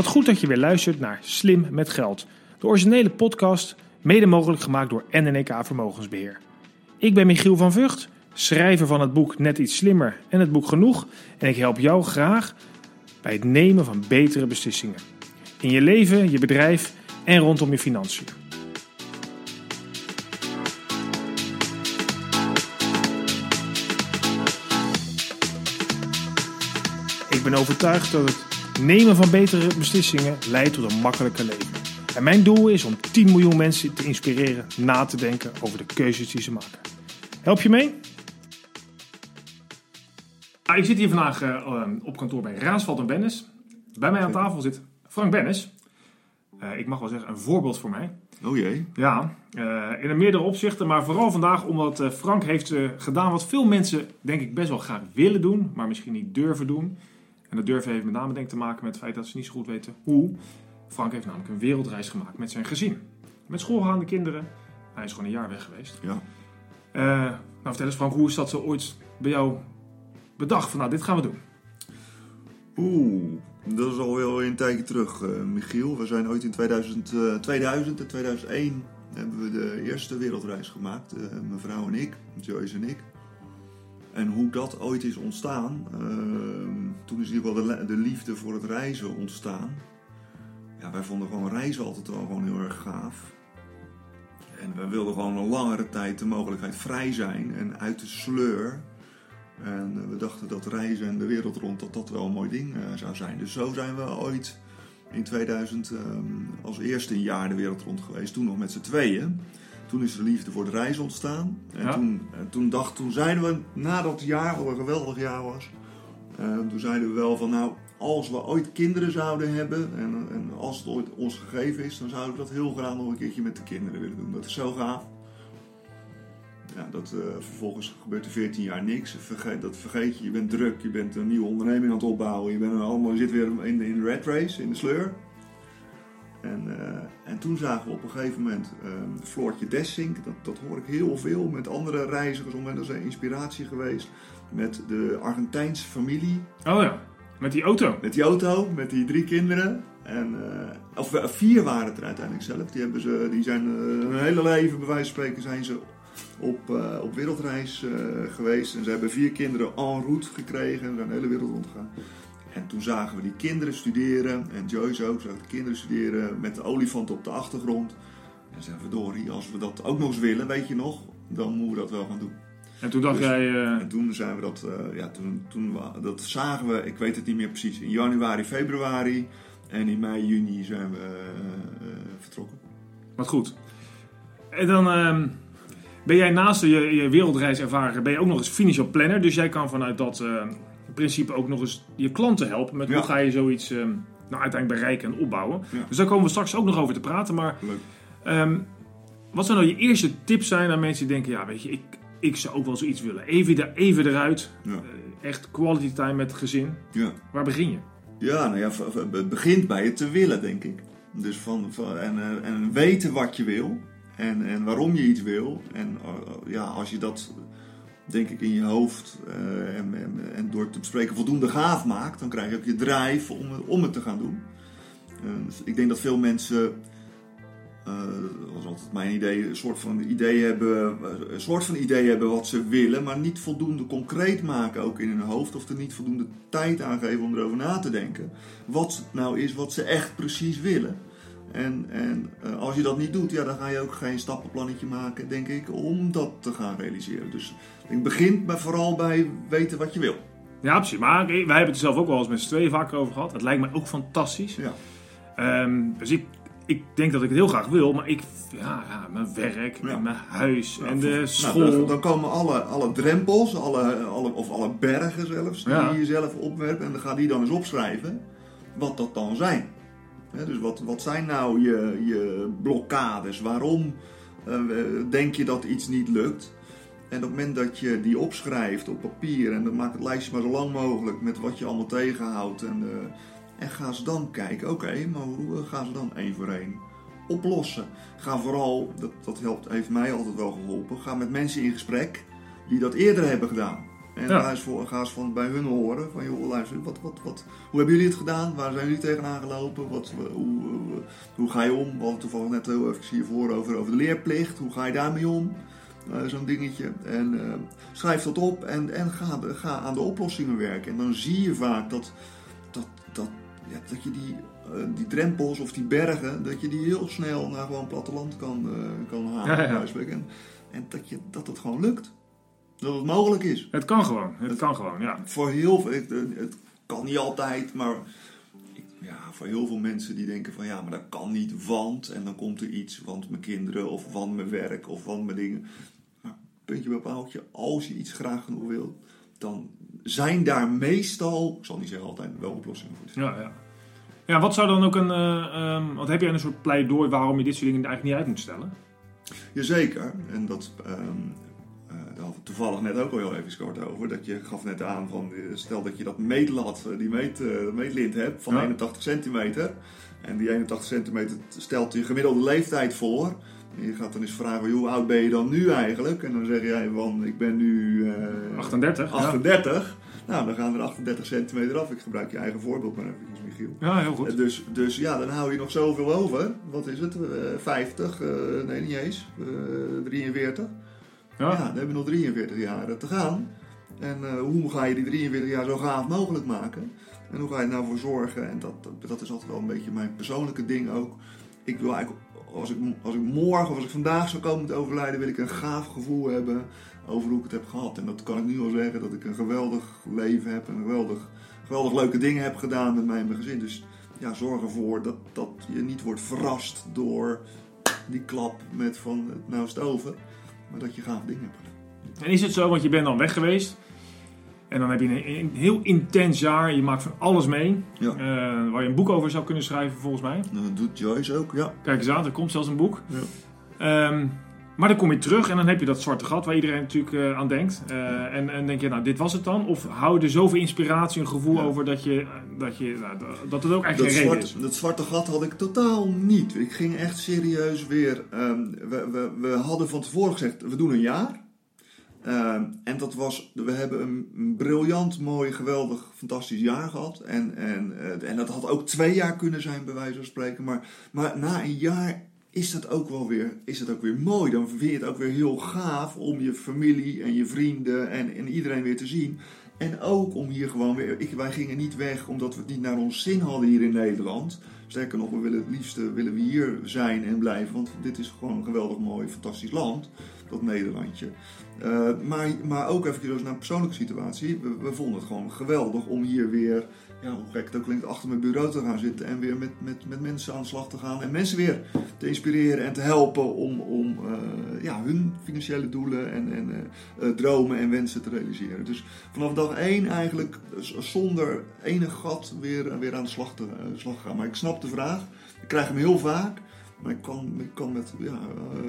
Wat goed dat je weer luistert naar Slim met Geld. De originele podcast, mede mogelijk gemaakt door NNK Vermogensbeheer. Ik ben Michiel van Vught, schrijver van het boek Net iets slimmer en het boek Genoeg. En ik help jou graag bij het nemen van betere beslissingen. In je leven, je bedrijf en rondom je financiën. Ik ben overtuigd dat het nemen van betere beslissingen leidt tot een makkelijker leven. En mijn doel is om 10 miljoen mensen te inspireren na te denken over de keuzes die ze maken. Help je mee? Ah, ik zit hier vandaag uh, op kantoor bij Raansveld en Bennis. Bij mij aan tafel zit Frank Bennis. Uh, ik mag wel zeggen, een voorbeeld voor mij. Oh jee. Ja, uh, in meerdere opzichten, maar vooral vandaag omdat Frank heeft gedaan wat veel mensen denk ik best wel graag willen doen, maar misschien niet durven doen. En dat durven heeft met name denk te maken met het feit dat ze niet zo goed weten hoe. Frank heeft namelijk een wereldreis gemaakt met zijn gezin. Met schoolgaande kinderen. Hij is gewoon een jaar weg geweest. Ja. Uh, nou, vertel eens Frank, hoe is dat zo ooit bij jou bedacht? Van nou, dit gaan we doen. Oeh, dat is alweer een tijdje terug, uh, Michiel. We zijn ooit in 2000, uh, 2000 en 2001 hebben we de eerste wereldreis gemaakt. Uh, mijn vrouw en ik, Joyce en ik. En hoe dat ooit is ontstaan, uh, toen is hier wel de, de, liefde voor het reizen ontstaan. Ja, wij vonden gewoon reizen altijd wel gewoon heel erg gaaf. En we wilden gewoon een langere tijd de mogelijkheid vrij zijn en uit de sleur. En we dachten dat reizen en de wereld rond, dat dat wel een mooi ding uh, zou zijn. Dus zo zijn we ooit in 2000 um, als eerste een jaar de wereld rond geweest. Toen nog met z'n tweeën. Toen is de liefde voor de reis ontstaan. En, Ja. toen, en toen, dacht, toen zeiden we, na dat jaar, wat een geweldig jaar was, uh, toen zeiden we wel van nou, als we ooit kinderen zouden hebben en, en als het ooit ons gegeven is, dan zouden we dat heel graag nog een keertje met de kinderen willen doen. Dat is zo gaaf. Ja, dat, uh, vervolgens gebeurt er 14 jaar niks. Vergeet, dat vergeet je, je bent druk, je bent een nieuwe onderneming aan het opbouwen, je, bent allemaal, je zit weer in, de- in de red race, in de sleur. En, uh, en toen zagen we op een gegeven moment uh, Floortje Dessink, dat, dat hoor ik heel veel met andere reizigers om, en dat is een inspiratie geweest. Met de Argentijnse familie, Oh ja, met die auto. met die auto, met die drie kinderen. En, uh, of uh, vier waren het er uiteindelijk zelf. Die, hebben ze, die zijn uh, hun hele leven, bij wijze van spreken, zijn ze op, op wereldreis geweest. En ze hebben vier kinderen en route gekregen en zijn de hele wereld rondgegaan. En toen zagen we die kinderen studeren, en Joyce ook, zagen de kinderen studeren met de olifant op de achtergrond. En zeiden we, Dorie, als we dat ook nog eens willen, weet je nog, dan moeten we dat wel gaan doen. En toen dacht Dus- jij... uh, En toen zijn we dat, uh, ja, toen, toen we, dat zagen we, ik weet het niet meer precies, in januari, februari. En in mei, juni zijn we uh, vertrokken. Wat goed. En dan uh, ben jij naast je, je wereldreis ervaren, ben je ook nog eens financial planner. Dus jij kan vanuit dat uh, principe ook nog eens je klanten helpen. Met hoe ga je zoiets uh, nou, uiteindelijk bereiken en opbouwen. Dus daar komen we straks ook nog over te praten. Maar um, wat zou nou je eerste tips zijn aan mensen die denken, ja weet je, ik, ik zou ook wel zoiets willen. Even, even eruit. Ja. Uh, echt quality time met het gezin. Ja. Waar begin je? Ja, nou ja, het begint bij het te willen, denk ik. Dus van, van en, uh, en weten wat je wil en, en waarom je iets wil. En uh, ja, als je dat, denk ik, in je hoofd uh, en, en, en, door te bespreken voldoende gaaf maakt, dan krijg je ook je drive om, om het te gaan doen. dus ik denk dat veel mensen, dat was altijd mijn idee, een soort van idee hebben, een soort van idee hebben wat ze willen, maar niet voldoende concreet maken ook in hun hoofd of er niet voldoende tijd aan geven om erover na te denken. Wat nou is wat ze echt precies willen. En, en uh, als je dat niet doet, ja, dan ga je ook geen stappenplannetje maken, denk ik, om dat te gaan realiseren. Dus ik begin bij, vooral bij weten wat je wil. Ja, precies. Maar wij hebben het er zelf ook wel eens met z'n tweeën vaker over gehad. Het lijkt me ook fantastisch. Ja. Um, dus ik, ik denk dat ik het heel graag wil, maar ik, ja, ja mijn werk Ja. en mijn huis Ja, en de nou, school. dan, dan komen alle, alle drempels, alle, alle, of alle bergen zelfs, die je zelf opwerpt. En dan ga die dan eens opschrijven wat dat dan zijn. Dus wat, wat zijn nou je, je blokkades? Waarom uh, denk je dat iets niet lukt? En op het moment dat je die opschrijft op papier en dan maak het lijstje maar zo lang mogelijk met wat je allemaal tegenhoudt. En, uh, en ga ze dan kijken, oké, maar hoe gaan ze dan één voor één oplossen? Ga vooral, dat, dat helpt, heeft mij altijd wel geholpen, ga met mensen in gesprek die dat eerder hebben gedaan. En Ja. ga, eens voor, ga eens van bij hun horen. Van joh, luister, wat, wat, wat, hoe hebben jullie het gedaan? Waar zijn jullie tegenaan gelopen? Wat, hoe, hoe, hoe ga je om? We hadden het toevallig net heel even hiervoor over, over de leerplicht. Hoe ga je daarmee om? Eh, Zo'n dingetje. En eh, schrijf dat op en, en ga, ga aan de oplossingen werken. En dan zie je vaak dat, dat, dat, ja, dat je die, eh, die drempels of die bergen, dat je die heel snel naar gewoon platteland kan, eh, kan halen. Ja. En, en dat, je, dat het gewoon lukt. Dat het mogelijk is. Het kan gewoon. Het kan gewoon, ja. Voor heel veel, het, het kan niet altijd, maar ja, voor heel veel mensen die denken van ja, maar dat kan niet, want en dan komt er iets, want mijn kinderen of want mijn werk of want mijn dingen. Maar puntje bij paaltje, als je iets graag genoeg wil, dan zijn daar meestal, ik zal niet zeggen altijd, wel oplossingen voor. Ja, ja. Ja, wat zou dan ook een... eh, ehm, wat heb jij een soort pleidooi waarom je dit soort dingen eigenlijk niet uit moet stellen? Jazeker, en dat, ehm, eh, hadden toevallig net ook al heel even kort over. Dat je gaf net aan van, eh, stel dat je dat meetlat, eh, die meet, eh, meetlint hebt van Ja. 81 centimeter. En die 81 centimeter stelt je gemiddelde leeftijd voor. En je gaat dan eens vragen, hoe oud ben je dan nu eigenlijk? En dan zeg jij van, ik ben nu eh, 38? Ja. 38. Nou, dan gaan er 38 centimeter af. Ik gebruik je eigen voorbeeld maar eventjes, Michiel. ja, heel goed. Dus, dus ja, dan hou je nog zoveel over. Wat is het? Eh 50? eh, nee, niet eens. Eh 43. Ja. Dan hebben we nog 43 jaar te gaan. En eh, hoe ga je die 43 jaar zo gaaf mogelijk maken? En hoe ga je er nou voor zorgen? En dat, dat, is altijd wel een beetje mijn persoonlijke ding ook. Ik wil eigenlijk, als ik, als ik morgen of als ik vandaag zou komen te overlijden, wil ik een gaaf gevoel hebben over hoe ik het heb gehad. En dat kan ik nu al zeggen, dat ik een geweldig leven heb en geweldig, geweldig leuke dingen heb gedaan met mij en mijn gezin. Dus ja, zorg ervoor dat, dat je niet wordt verrast door die klap met van nou is het over. Maar dat je gaaf dingen hebt gedaan. En is het zo, want je bent dan weg geweest. En dan heb je een, een heel intens jaar. Je maakt van alles mee. Ja. Eh, waar je een boek over zou kunnen schrijven, volgens mij. Nou, Dat doet Joyce ook, ja. Kijk eens aan, er komt zelfs een boek. Ja. Ehm, maar dan kom je terug en dan heb je dat zwarte gat waar iedereen natuurlijk eh, aan denkt. Eh, en, en denk je, nou, dit was het dan? Of hou je er zoveel inspiratie en gevoel Ja. over dat, je, dat, je, nou, dat- dat het ook Dat, eigenlijk geen is? dat zwarte gat had ik totaal niet. Ik ging echt serieus weer. ehm, we, we, we hadden van tevoren gezegd: we doen een jaar. Ehm, en dat was, we hebben een, een briljant, mooi, geweldig, fantastisch jaar gehad. En, en, eh, en dat had ook twee jaar kunnen zijn, bij wijze van spreken. Maar, maar na een jaar is dat ook wel weer, is dat ook weer mooi. Dan vind je het ook weer heel gaaf om je familie en je vrienden en, en iedereen weer te zien. En ook om hier gewoon weer. Ik, wij gingen niet weg omdat we het niet naar ons zin hadden hier in Nederland. Sterker nog, we willen het liefste willen we hier zijn en blijven. Want dit is gewoon een geweldig mooi, fantastisch land. Dat Nederlandje. Eh, maar, maar ook even naar een persoonlijke situatie. We, we vonden het gewoon geweldig om hier weer, ja, hoe gek het ook klinkt, achter mijn bureau te gaan zitten. En weer met, met, met mensen aan de slag te gaan. En mensen weer te inspireren en te helpen om, om eh, ja, hun financiële doelen en, en eh, eh, dromen en wensen te realiseren. Dus vanaf dag één eigenlijk zonder enig gat weer, weer aan de slag, te, slag gaan. Maar ik snap de vraag. Ik krijg hem heel vaak. Maar ik kan, ik kan met ja,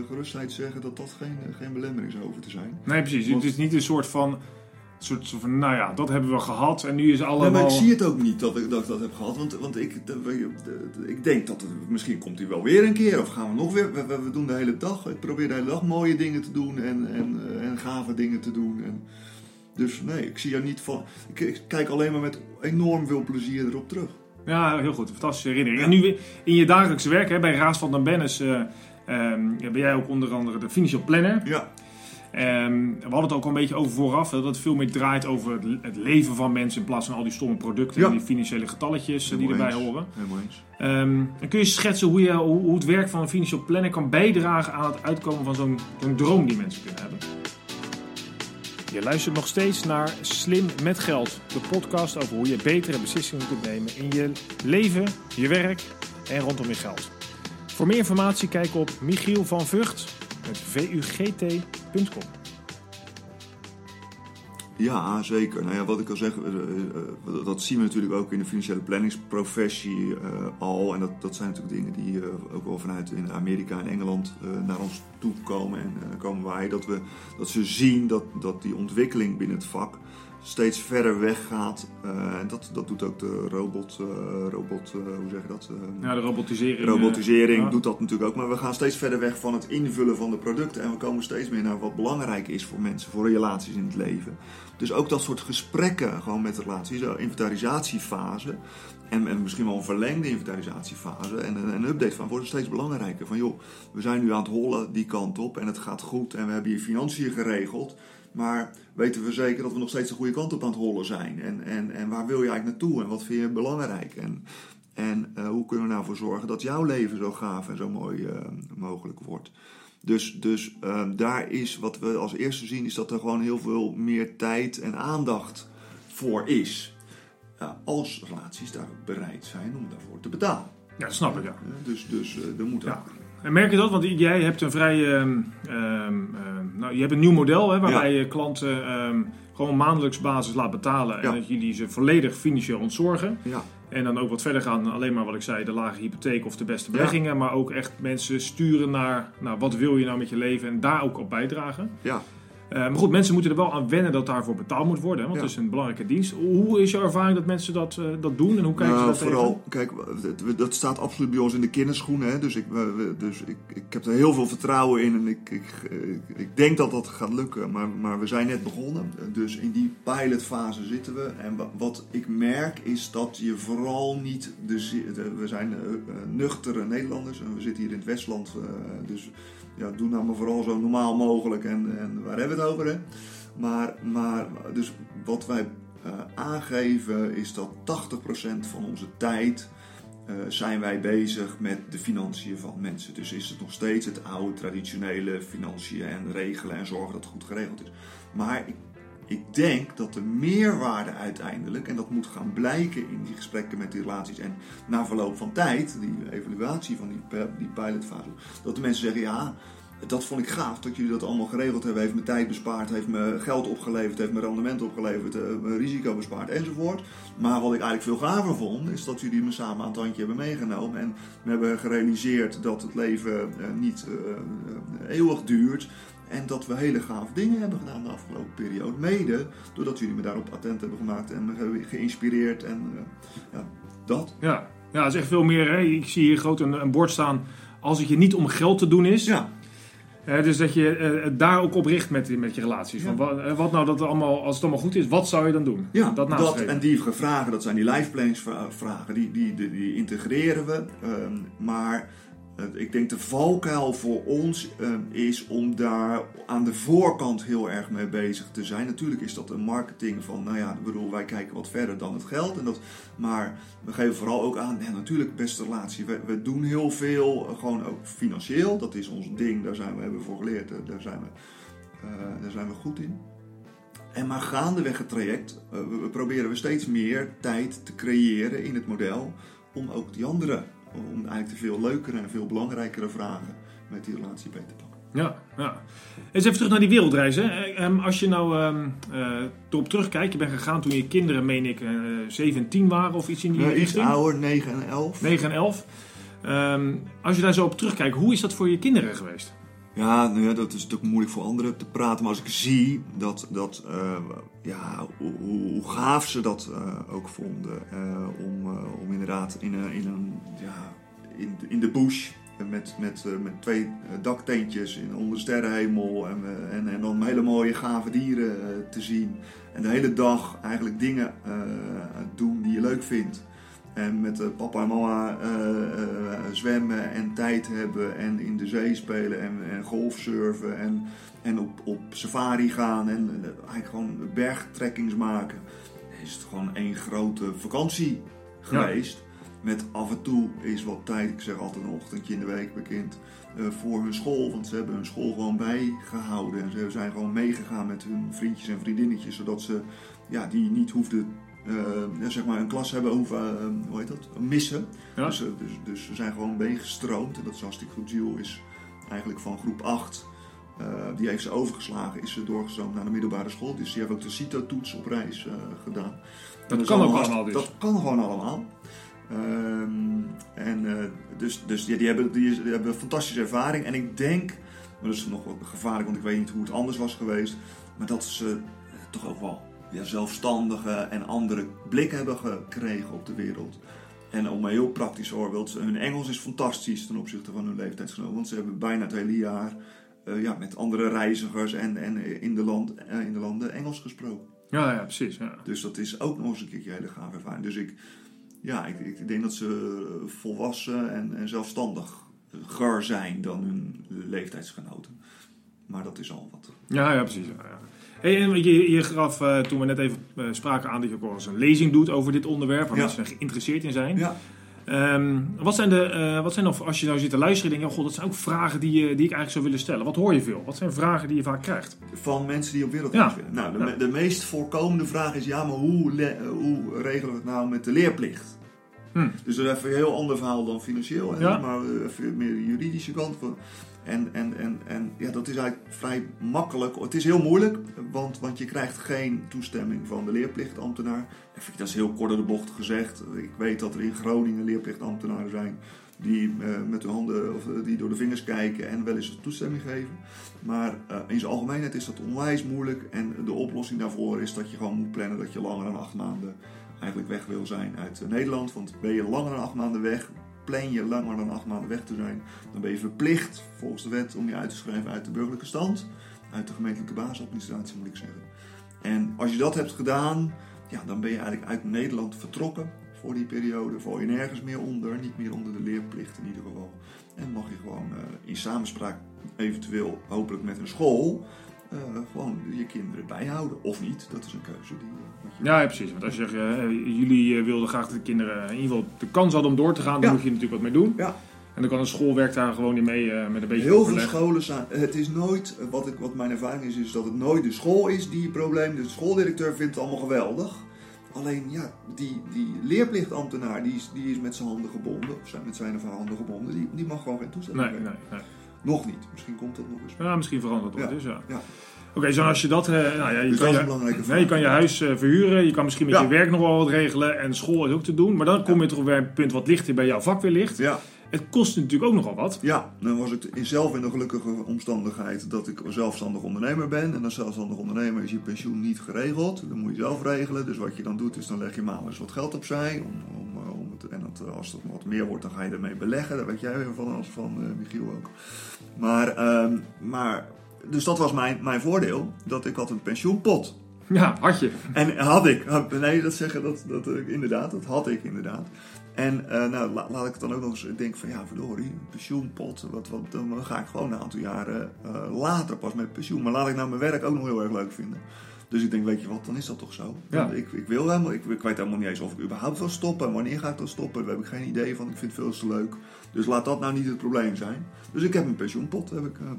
gerustheid zeggen dat dat geen, geen belemmering zou hoeven te zijn. Nee, precies. Want- Het is niet een soort van, soort van, nou ja, dat hebben we gehad en nu is Nee, allemaal... maar ik zie het ook niet dat ik dat, ik dat heb gehad. Want, want ik, ik denk dat het, misschien komt hij wel weer een keer. Of gaan we nog weer. We, we, doen de hele dag. Ik probeer de hele dag mooie dingen te doen. En, en, eh, en gave dingen te doen. En, dus nee, ik zie er niet van. Ik, ik kijk alleen maar met enorm veel plezier erop terug. Ja, heel goed. Een fantastische herinnering. En nu weer in je dagelijkse werk, hè, bij Raas van den Bennis, ja, ben jij ook onder andere de financial planner. Ja, Ehm, we hadden het ook al een beetje over vooraf, dat het veel meer draait over het, het leven van mensen in plaats van al die stomme producten Ja. en die financiële getalletjes eh, die erbij eens. horen. Helemaal eens. Ehm, en kun je schetsen hoe, je, hoe, hoe het werk van een financial planner kan bijdragen aan het uitkomen van zo'n zo'n droom die mensen kunnen hebben? Je luistert nog steeds naar Slim met Geld, de podcast over hoe je betere beslissingen kunt nemen in je leven, je werk en rondom je geld. Voor meer informatie kijk op Michiel van Vught met Ja, zeker. Nou ja, wat ik al zeg, eh, eh, dat zien we natuurlijk ook in de financiële planningsprofessie eh, al. En dat, dat zijn natuurlijk dingen die eh, ook wel vanuit in Amerika en Engeland eh, naar ons toe komen. En eh, komen wij dat, we, dat ze zien dat, dat die ontwikkeling binnen het vak steeds verder weggaat. Uh, en dat, dat doet ook de robot, uh, robot uh, hoe zeg je dat? ja, de robotisering. Robotisering doet dat natuurlijk ook. Maar we gaan steeds verder weg van het invullen van de producten. En we komen steeds meer naar wat belangrijk is voor mensen, voor relaties in het leven. Dus ook dat soort gesprekken gewoon met relaties, de inventarisatiefase. En, en, misschien wel een verlengde inventarisatiefase en een, een, update van worden steeds belangrijker. Van joh, we zijn nu aan het hollen die kant op en het gaat goed en we hebben hier financiën geregeld. Maar weten we zeker dat we nog steeds de goede kant op aan het hollen zijn? En, en, en waar wil je eigenlijk naartoe en wat vind je belangrijk? En, en uh, hoe kunnen we nou voor zorgen dat jouw leven zo gaaf en zo mooi uh, mogelijk wordt? Dus, dus uh, daar is wat we als eerste zien, is dat er gewoon heel veel meer tijd en aandacht voor is. als relaties daar bereid zijn om daarvoor te betalen. Ja, dat snap ik ja. Dus, dus er moet ja. En merk je dat? Want jij hebt een vrij. Um, nou, je hebt een nieuw model hè, waarbij je klanten um, gewoon maandelijks basis laat betalen. En dat jullie ze volledig financieel ontzorgen. Ja. En dan ook wat verder gaan, alleen maar wat ik zei, de lage hypotheek of de beste beleggingen. Maar ook echt mensen sturen naar, nou, wat wil je nou met je leven en daar ook op bijdragen. Ja. Uh, maar goed, mensen moeten er wel aan wennen dat daarvoor betaald moet worden. want het is een belangrijke dienst. Hoe is jouw ervaring dat mensen dat, uh, dat doen en hoe kijken nou, ze dat vooral, Kijk, dat staat absoluut bij ons in de kinderschoenen. Hè? Dus, ik, dus ik, ik heb er heel veel vertrouwen in en ik, ik, ik denk dat dat gaat lukken. Maar, maar we zijn net begonnen. Dus in die pilotfase zitten we. En wat ik merk is dat je vooral niet... De, we zijn uh, nuchtere Nederlanders en we zitten hier in het Westland. dus ja, doe nou maar vooral zo normaal mogelijk en, en waar hebben we het over? Hè? Maar, maar dus wat wij uh, aangeven is dat 80% van onze tijd uh, zijn wij bezig met de financiën van mensen. Dus is het nog steeds het oude traditionele financiën en regelen en zorgen dat het goed geregeld is. Maar ik ik denk dat de meerwaarde uiteindelijk, en dat moet gaan blijken in die gesprekken met die relaties en na verloop van tijd, die evaluatie van die, die pilotfase, dat de mensen zeggen: ja, dat vond ik gaaf dat jullie dat allemaal geregeld hebben. Heeft me tijd bespaard, heeft me geld opgeleverd, heeft me rendement opgeleverd, uh, risico bespaard enzovoort. Maar wat ik eigenlijk veel gaver vond, is dat jullie me samen aan het handje hebben meegenomen. En we hebben gerealiseerd dat het leven uh, niet uh, eeuwig duurt. En dat we hele gaaf dingen hebben gedaan de afgelopen periode. Mede doordat jullie me daarop attent hebben gemaakt en me hebben geïnspireerd. En ja, dat. Ja. ja, het is echt veel meer. Hè? Ik zie hier groot een, een bord staan. Als het je niet om geld te doen is. Ja dus dat je uh, daar ook op richt met, met je relaties. Van wat, eh, wat, nou dat allemaal, als het allemaal goed is, wat zou je dan doen? Ja, dat, dat en die vragen, dat zijn die life vragen, die, die, die, die integreren we. Ehm, maar ik denk de valkuil voor ons ehm, is om daar aan de voorkant heel erg mee bezig te zijn. Natuurlijk is dat een marketing van, nou ja, bedoel, wij kijken wat verder dan het geld. En dat, maar we geven vooral ook aan, natuurlijk beste relatie. We, we doen heel veel, eh, gewoon ook financieel. Dat is ons ding, daar zijn we, hebben we voor geleerd, eh, daar zijn we, uh, daar zijn we goed in. En maar gaandeweg het traject uh, we, proberen we steeds meer tijd te creëren in het model om ook die andere om eigenlijk de veel leukere en veel belangrijkere vragen met die relatie beter te pakken. Ja, ja. Eens even terug naar die wereldreis. Hè. Ehm, als je nou uh, erop terugkijkt, je bent gegaan toen je kinderen, meen ik, uh, 7 en 10 waren of iets in die richting. Iets ouder, 9 en 11. 9 en 11. Um, als je daar zo op terugkijkt, hoe is dat voor je kinderen geweest? Ja, nou ja, dat is natuurlijk moeilijk voor anderen te praten. Maar als ik zie dat, dat uh, ja, hoe, gaaf ze dat uh, ook vonden. Uh, om, om inderdaad in, een, in, een, ja, in, in de bush met, met, met twee dakteentjes in, onder de sterrenhemel. En, en, en dan hele mooie gave dieren te zien. En de hele dag eigenlijk dingen doen die je leuk vindt. En met uh, papa en mama uh, uh, zwemmen en tijd hebben en in de zee spelen en, en golfsurfen en, en op, op safari gaan en eigenlijk gewoon bergtrekkings maken. Is het gewoon één grote vakantie geweest. Ja. Met af en toe is wat tijd, ik zeg altijd een ochtendje in de week bekend, voor hun school. Want ze hebben hun school gewoon bijgehouden. En ze zijn gewoon meegegaan met hun vriendjes en vriendinnetjes. Zodat ze ja, die niet hoefden uh, zeg maar een klas hebben over, uh, hoe heet dat, missen. Ja. Dus, uh, dus, dus ze zijn gewoon meegestroomd. En dat is hartstikke goed. Jules is eigenlijk van groep 8, die heeft ze overgeslagen, is ze doorgestroomd naar de middelbare school. Dus die heeft ook de CITO-toets op reis gedaan. Dat, dat kan ook allemaal dus. Dat kan gewoon allemaal. Ehm, en dus, dus ja, die, hebben, die, die, hebben een fantastische ervaring. En ik denk, maar dat is nog wat gevaarlijk, want ik weet niet hoe het anders was geweest. Maar dat ze toch ook wel ja, zelfstandige en andere blik hebben gekregen op de wereld. En om een heel praktisch voorbeeld, hun Engels is fantastisch ten opzichte van hun leeftijdsgenoten. Want ze hebben bijna het hele jaar uh, ja, met andere reizigers en, en in, de land, uh, in de landen Engels gesproken. Ja, ja precies. Ja. Dus dat is ook nog eens een keertje hele gaaf ervaring. Dus ik, ja, ik, ik denk dat ze volwassen en, en zelfstandiger zijn dan hun leeftijdsgenoten. Maar dat is al wat. Ja, ja precies. Ja, ja. Hey, en je, je gaf uh, toen we net even uh, spraken aan dat je ook eens een lezing doet over dit onderwerp, waar ja. mensen geïnteresseerd in zijn. Ja. Um, wat zijn de, uh, wat zijn nog, als je nou zit te luisteren, denk je, oh god, dat zijn ook vragen die, die ik eigenlijk zou willen stellen. Wat hoor je veel? Wat zijn vragen die je vaak krijgt? Van mensen die op wereldreis ja. willen. Nou, de, meest voorkomende vraag is, ja, maar hoe, hoe regelen we het nou met de leerplicht? Hm. Dus dat is even een heel ander verhaal dan financieel, Ja. maar even meer de juridische kant van. En, en, en, en ja, dat is eigenlijk vrij makkelijk. Het is heel moeilijk, want, want je krijgt geen toestemming van de leerplichtambtenaar. Even, dat is heel kort door de bocht gezegd. Ik weet dat er in Groningen leerplichtambtenaren zijn die uh, met hun handen of die door de vingers kijken en wel eens toestemming geven. Maar uh, in zijn algemeenheid is dat onwijs moeilijk. En de oplossing daarvoor is dat je gewoon moet plannen dat je langer dan acht maanden eigenlijk weg wil zijn uit Nederland. Want ben je langer dan acht maanden weg, plan je langer dan acht maanden weg te zijn, dan ben je verplicht volgens de wet om je uit te schrijven uit de burgerlijke stand, uit de gemeentelijke basisadministratie moet ik zeggen. En als je dat hebt gedaan, ja, dan ben je eigenlijk uit Nederland vertrokken voor die periode. Val je nergens meer onder, niet meer onder de leerplicht in ieder geval. En mag je gewoon uh, in samenspraak, eventueel hopelijk met een school, uh, gewoon je kinderen bijhouden. Of niet, dat is een keuze die. Je... Ja, ja, precies. Want als je zegt, uh, jullie wilden graag dat de kinderen in ieder geval de kans hadden om door te gaan, dan Ja. moet je natuurlijk wat mee doen. Ja. En dan kan een school werkt daar gewoon in mee met een beetje Heel veel scholen zijn. Het is nooit, wat, ik, wat mijn ervaring is, is dat het nooit de school is die het probleem. De schooldirecteur vindt het allemaal geweldig. Alleen ja, die, die leerplichtambtenaar die is, die is met zijn handen gebonden, of zijn met zijn of haar handen gebonden, die, die mag gewoon geen toestemming Nee, nee, nee. Nog niet. Misschien komt dat nog eens. Ja, misschien verandert het Ja. dus, ja. Ja. Oké, zo als je dat... eh, nou ja, je, Dus kan dat is je, een belangrijke vraag. nee, je kan je huis eh, verhuren, je kan misschien met Ja. je werk nog wel wat regelen en school is ook te doen. Maar dan kom je toch weer een punt wat dichter bij jouw vak weer ligt. Ja, Het kost natuurlijk ook nogal wat. ja, dan was ik in- zelf in de gelukkige omstandigheid dat ik zelfstandig ondernemer ben. En als zelfstandig ondernemer is je pensioen niet geregeld. Dat moet je zelf regelen. Dus wat je dan doet is dan leg je maandelijks wat geld opzij. Om, om, eh, om het, en dat, eh, als het wat meer wordt, dan ga je ermee beleggen. Daar weet jij weer van als van eh, Michiel ook. Maar, ehm, maar, dus dat was mijn, mijn voordeel. Dat ik had een pensioenpot. Ja, had je. En had ik, nee, dat zeggen, dat, dat, inderdaad, dat had ik inderdaad. En eh, nou, la- laat ik het dan ook nog eens denken van, ja, verdorie, een pensioenpot, wat, wat, dan ga ik gewoon een aantal jaren eh, later pas met pensioen. Maar laat ik nou mijn werk ook nog heel erg leuk vinden. Dus ik denk, weet je wat, dan is dat toch zo. Ja. Ik, ik wil helemaal, ik, ik weet helemaal niet eens of ik überhaupt wil stoppen. En wanneer ga ik dan stoppen? Daar heb ik geen idee van. Ik vind het veel te leuk. Dus laat dat nou niet het probleem zijn. Dus ik heb een pensioenpot heb ik, eh,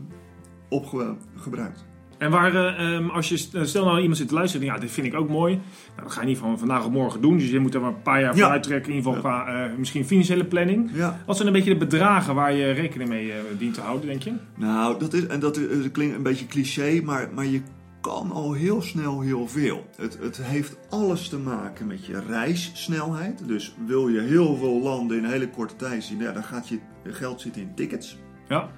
opgebruikt. En waar, eh, ehm, als je, stel nou iemand zit te luisteren ja, dit vind ik ook mooi. Nou, dat ga je niet van vandaag op morgen doen. Dus je moet er maar een paar jaar Ja. voor uittrekken. In ieder geval qua eh, misschien financiële planning. Ja. Wat zijn een beetje de bedragen waar je rekening mee eh, dient te houden, denk je? Nou, dat, is, en dat, is, dat klinkt een beetje cliché, maar, maar je kan al heel snel heel veel. Het, het heeft alles te maken met je reissnelheid. Dus wil je heel veel landen in een hele korte tijd zien, ja, dan gaat je geld zitten in tickets. Ja.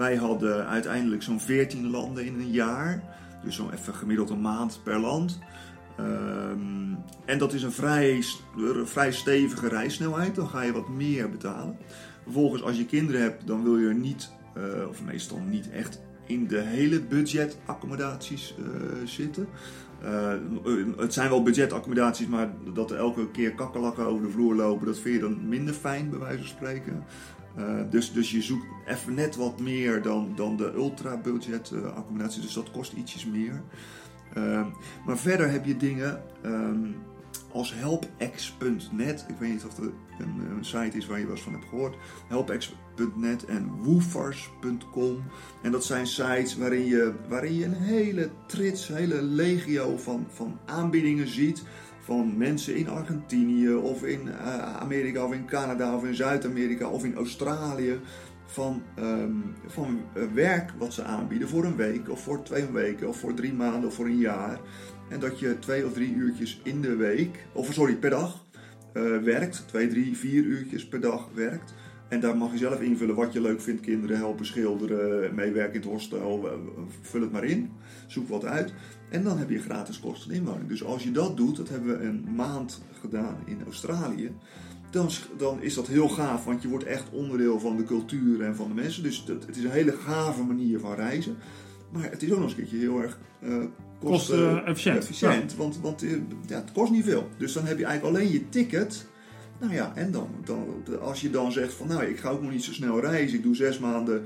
Wij hadden uiteindelijk zo'n 14 landen in een jaar. Dus zo'n even gemiddeld een maand per land. Ehm, en dat is een vrij, vrij stevige reissnelheid. Dan ga je wat meer betalen. Vervolgens, als je kinderen hebt, dan wil je er niet, eh, of meestal niet echt, in de hele budgetaccommodaties eh zitten. Eh, het zijn wel budgetaccommodaties, maar dat er elke keer kakkerlakken over de vloer lopen, dat vind je dan minder fijn, bij wijze van spreken. Uh, dus, dus je zoekt even net wat meer dan, dan de ultra-budget uh, accommodatie, dus dat kost ietsjes meer. Uh, maar verder heb je dingen um, als helpx.net. Ik weet niet of het een, site is waar je wel eens van hebt gehoord. Helpx.net en woofers.com. En dat zijn sites waarin je, waarin je een hele trits, een hele legio van, van aanbiedingen ziet van mensen in Argentinië of in uh, Amerika of in Canada of in Zuid-Amerika of in Australië van, um, van uh, werk wat ze aanbieden voor een week of voor twee weken of voor drie maanden of voor een jaar. En dat je twee of drie uurtjes in de week, of sorry, per dag uh, werkt, twee, drie, vier uurtjes per dag werkt. En daar mag je zelf invullen wat je leuk vindt. Kinderen helpen, schilderen, meewerken in het hostel. eh, Vul het maar in. Zoek wat uit. En dan heb je gratis kosten inwoning. Dus als je dat doet, dat hebben we een maand gedaan in Australië. Dan, dan is dat heel gaaf, want je wordt echt onderdeel van de cultuur en van de mensen. Dus dat, het is een hele gave manier van reizen. Maar het is ook nog eens een keertje heel erg Kostenefficiënt. efficiënt. Want, want eh, ja, het kost niet veel. Dus dan heb je eigenlijk alleen je ticket. Nou ja, en dan, dan als je dan zegt van nou, ik ga ook nog niet zo snel reizen. Ik doe zes maanden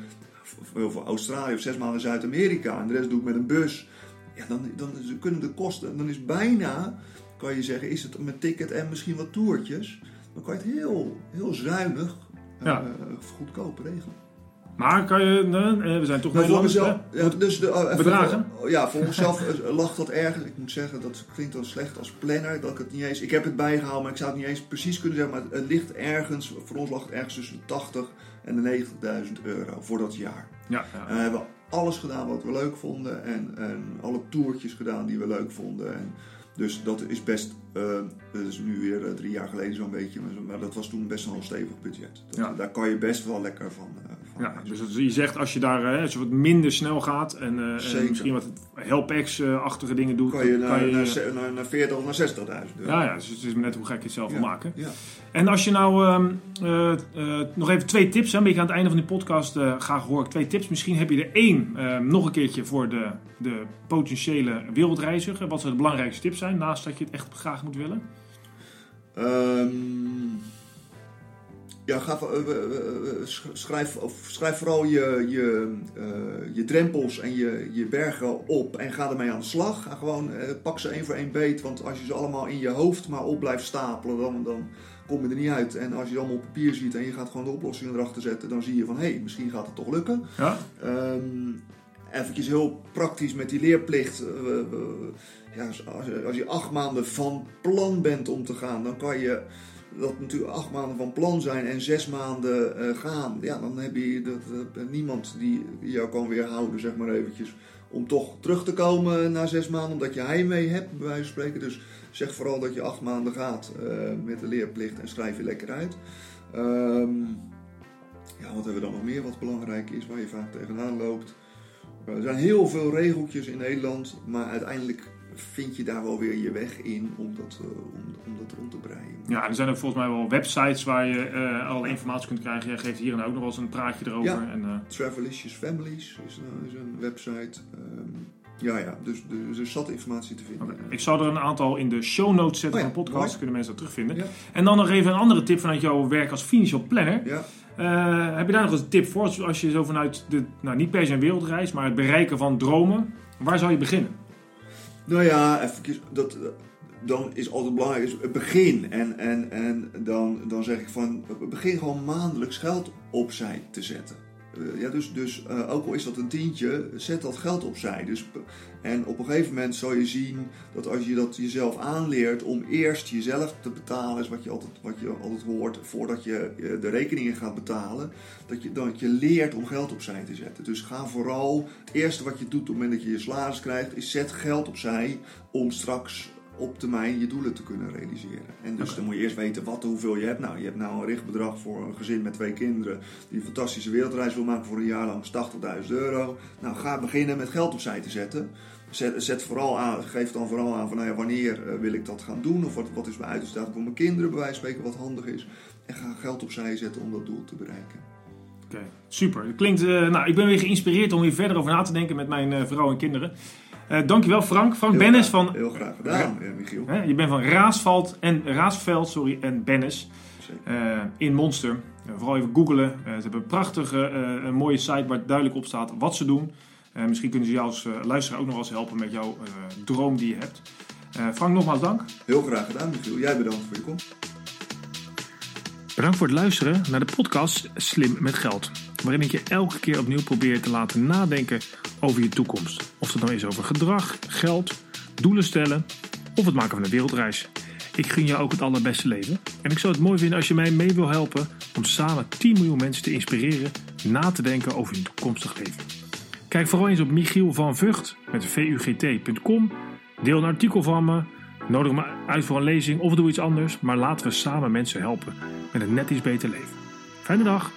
voor Australië of zes maanden Zuid-Amerika. En de rest doe ik met een bus. Ja, dan, dan kunnen de kosten, dan is bijna, kan je zeggen, is het met ticket en misschien wat toertjes. Dan kan je het heel, heel zuinig, eh, Ja. goedkoop regelen. Maar kan je, eh, we zijn toch Maar voor Nederlanders, mezelf, ja, dus de, eh, Bedragen? ja, voor mezelf eh, lag dat ergens. Ik moet zeggen, dat klinkt dan slecht als planner. Dat ik het niet eens. Ik heb het bijgehaald, maar ik zou het niet eens precies kunnen zeggen. Maar het ligt ergens. Voor ons lag het ergens tussen de 80 en de 90.000 euro voor dat jaar. Ja, ja. En we hebben alles gedaan wat we leuk vonden. En, en alle toertjes gedaan die we leuk vonden. En dus dat is best. dat is nu weer drie jaar geleden zo'n beetje. maar- dat was toen best wel een stevig budget. Dat- Ja. Daar kan je best wel lekker van. van Ja, dus je zegt als je daar eh, als je wat minder snel gaat en, eh, en misschien wat help-ex-achtige dingen doet, kan je naar, naar, ze- naar, naar 40 of naar 60.000 euro. ja, ja, dus het is maar net hoe gek je het zelf wil Ja, maken. Ja. En als je nou ehm, eh, nog even twee tips, hè, een beetje aan het einde van die podcast graag hoor ik twee tips. Misschien heb je er één ehm, nog een keertje voor de, de potentiële wereldreiziger. Wat zou de belangrijkste tips zijn, naast dat je het echt graag moet willen? Ehm, ja, ga, eh, eh, eh, sch- schrijf, of schrijf vooral je, je, je drempels en je, je bergen op en ga ermee aan de slag. Ga gewoon, pak ze één voor één beet, want als je ze allemaal in je hoofd maar op blijft stapelen, dan, dan kom je er niet uit. En als je ze allemaal op papier ziet en je gaat gewoon de oplossingen erachter zetten, dan zie je van hé, hey, misschien gaat het toch lukken. Ja? Ehm eventjes heel praktisch met die leerplicht. Ja, als, als je- als je acht maanden van plan bent om te gaan, dan kan je dat natuurlijk acht maanden van plan zijn en zes maanden eh, gaan. Ja, dan heb je dat, dat- niemand die jou kan weerhouden, zeg maar eventjes. Om toch terug te komen na zes maanden, omdat je heimwee hebt, bij wijze van spreken. Dus zeg vooral dat je acht maanden gaat eh, met de leerplicht en schrijf je lekker uit. Ehm, ja, wat hebben we dan nog meer wat belangrijk is, waar je vaak tegenaan loopt? Er zijn heel veel regeltjes in Nederland, maar uiteindelijk vind je daar wel weer je weg in om dat, eh, om, om dat rond te breien. Ja, er zijn ook volgens mij wel websites waar je eh alle informatie kunt krijgen. Jij geeft hier en ook nog wel eens een praatje erover. Ja. En, eh, Travelicious Families is, is een website. Ehm, ja, ja, dus dus er zat informatie te vinden. Ik zal er een aantal in de show notes zetten Oh ja, van de podcast. kunnen mensen dat terugvinden. Ja. En dan nog even een andere tip vanuit jouw werk als financial planner. Ja, heb je daar nog een tip voor? Als- Als je zo vanuit de, nou niet per se een wereldreis, maar het bereiken van dromen. Waar zou je beginnen? Nou ja, even, dat, dan is altijd belangrijk is het begin. En, en, en dan, dan zeg ik van, begin gewoon maandelijks geld opzij te zetten. Eh, ja, dus dus eh, ook al is dat een tientje, zet dat geld opzij. Dus, en op een gegeven moment zal je zien dat als je dat jezelf aanleert om eerst jezelf te betalen, is wat je altijd, wat je altijd hoort, voordat je eh, de rekeningen gaat betalen, dat je, dat je leert om geld opzij te zetten. Dus ga vooral, het eerste wat je doet op het moment dat je je salaris krijgt, is zet geld opzij om straks op termijn je doelen te kunnen realiseren. En dus dan moet je eerst weten wat, hoeveel je hebt. Nou, je hebt nou een richtbedrag voor een gezin met twee kinderen die een fantastische wereldreis wil maken voor een jaar lang, is 80.000 euro. Nou, ga beginnen met geld opzij te zetten. Zet, zet vooral aan, geef dan vooral aan van nou ja, wanneer eh, wil ik dat gaan doen of wat, wat is mijn uitdaging voor mijn kinderen bij wijze van spreken wat handig is. En ga geld opzij zetten om dat doel te bereiken. Oké, super. Klinkt, eh, nou, ik ben weer geïnspireerd om hier verder over na te denken met mijn eh, vrouw en kinderen. Eh dankjewel Frank. Frank Heel Bennis graag- van... Heel graag gedaan, eh, Michiel. Hè, je bent van Raasveld en, Raasveld sorry, en Bennis Zeker. eh, in Monster. Vooral even googlen. Eh, ze hebben een prachtige, eh, een mooie site waar duidelijk op staat wat ze doen. Eh, misschien kunnen ze jou als luisteraar ook nog wel eens helpen met jouw eh, droom die je hebt. Eh, Frank, nogmaals dank. Heel graag gedaan, Michiel. Jij bedankt voor je komst. Bedankt voor het luisteren naar de podcast Slim met Geld. Waarin ik je elke keer opnieuw probeer te laten nadenken over je toekomst. Of het nou is over gedrag, geld, doelen stellen of het maken van een wereldreis. Ik gun jou ook het allerbeste leven. En ik zou het mooi vinden als je mij mee wil helpen om samen 10 miljoen mensen te inspireren na te denken over hun toekomstig leven. Kijk vooral eens op Michiel van Vught met vugt.com. Deel een artikel van me. Nodig me uit voor een lezing of doe iets anders. Maar laten we samen mensen helpen met een net iets beter leven. Fijne dag.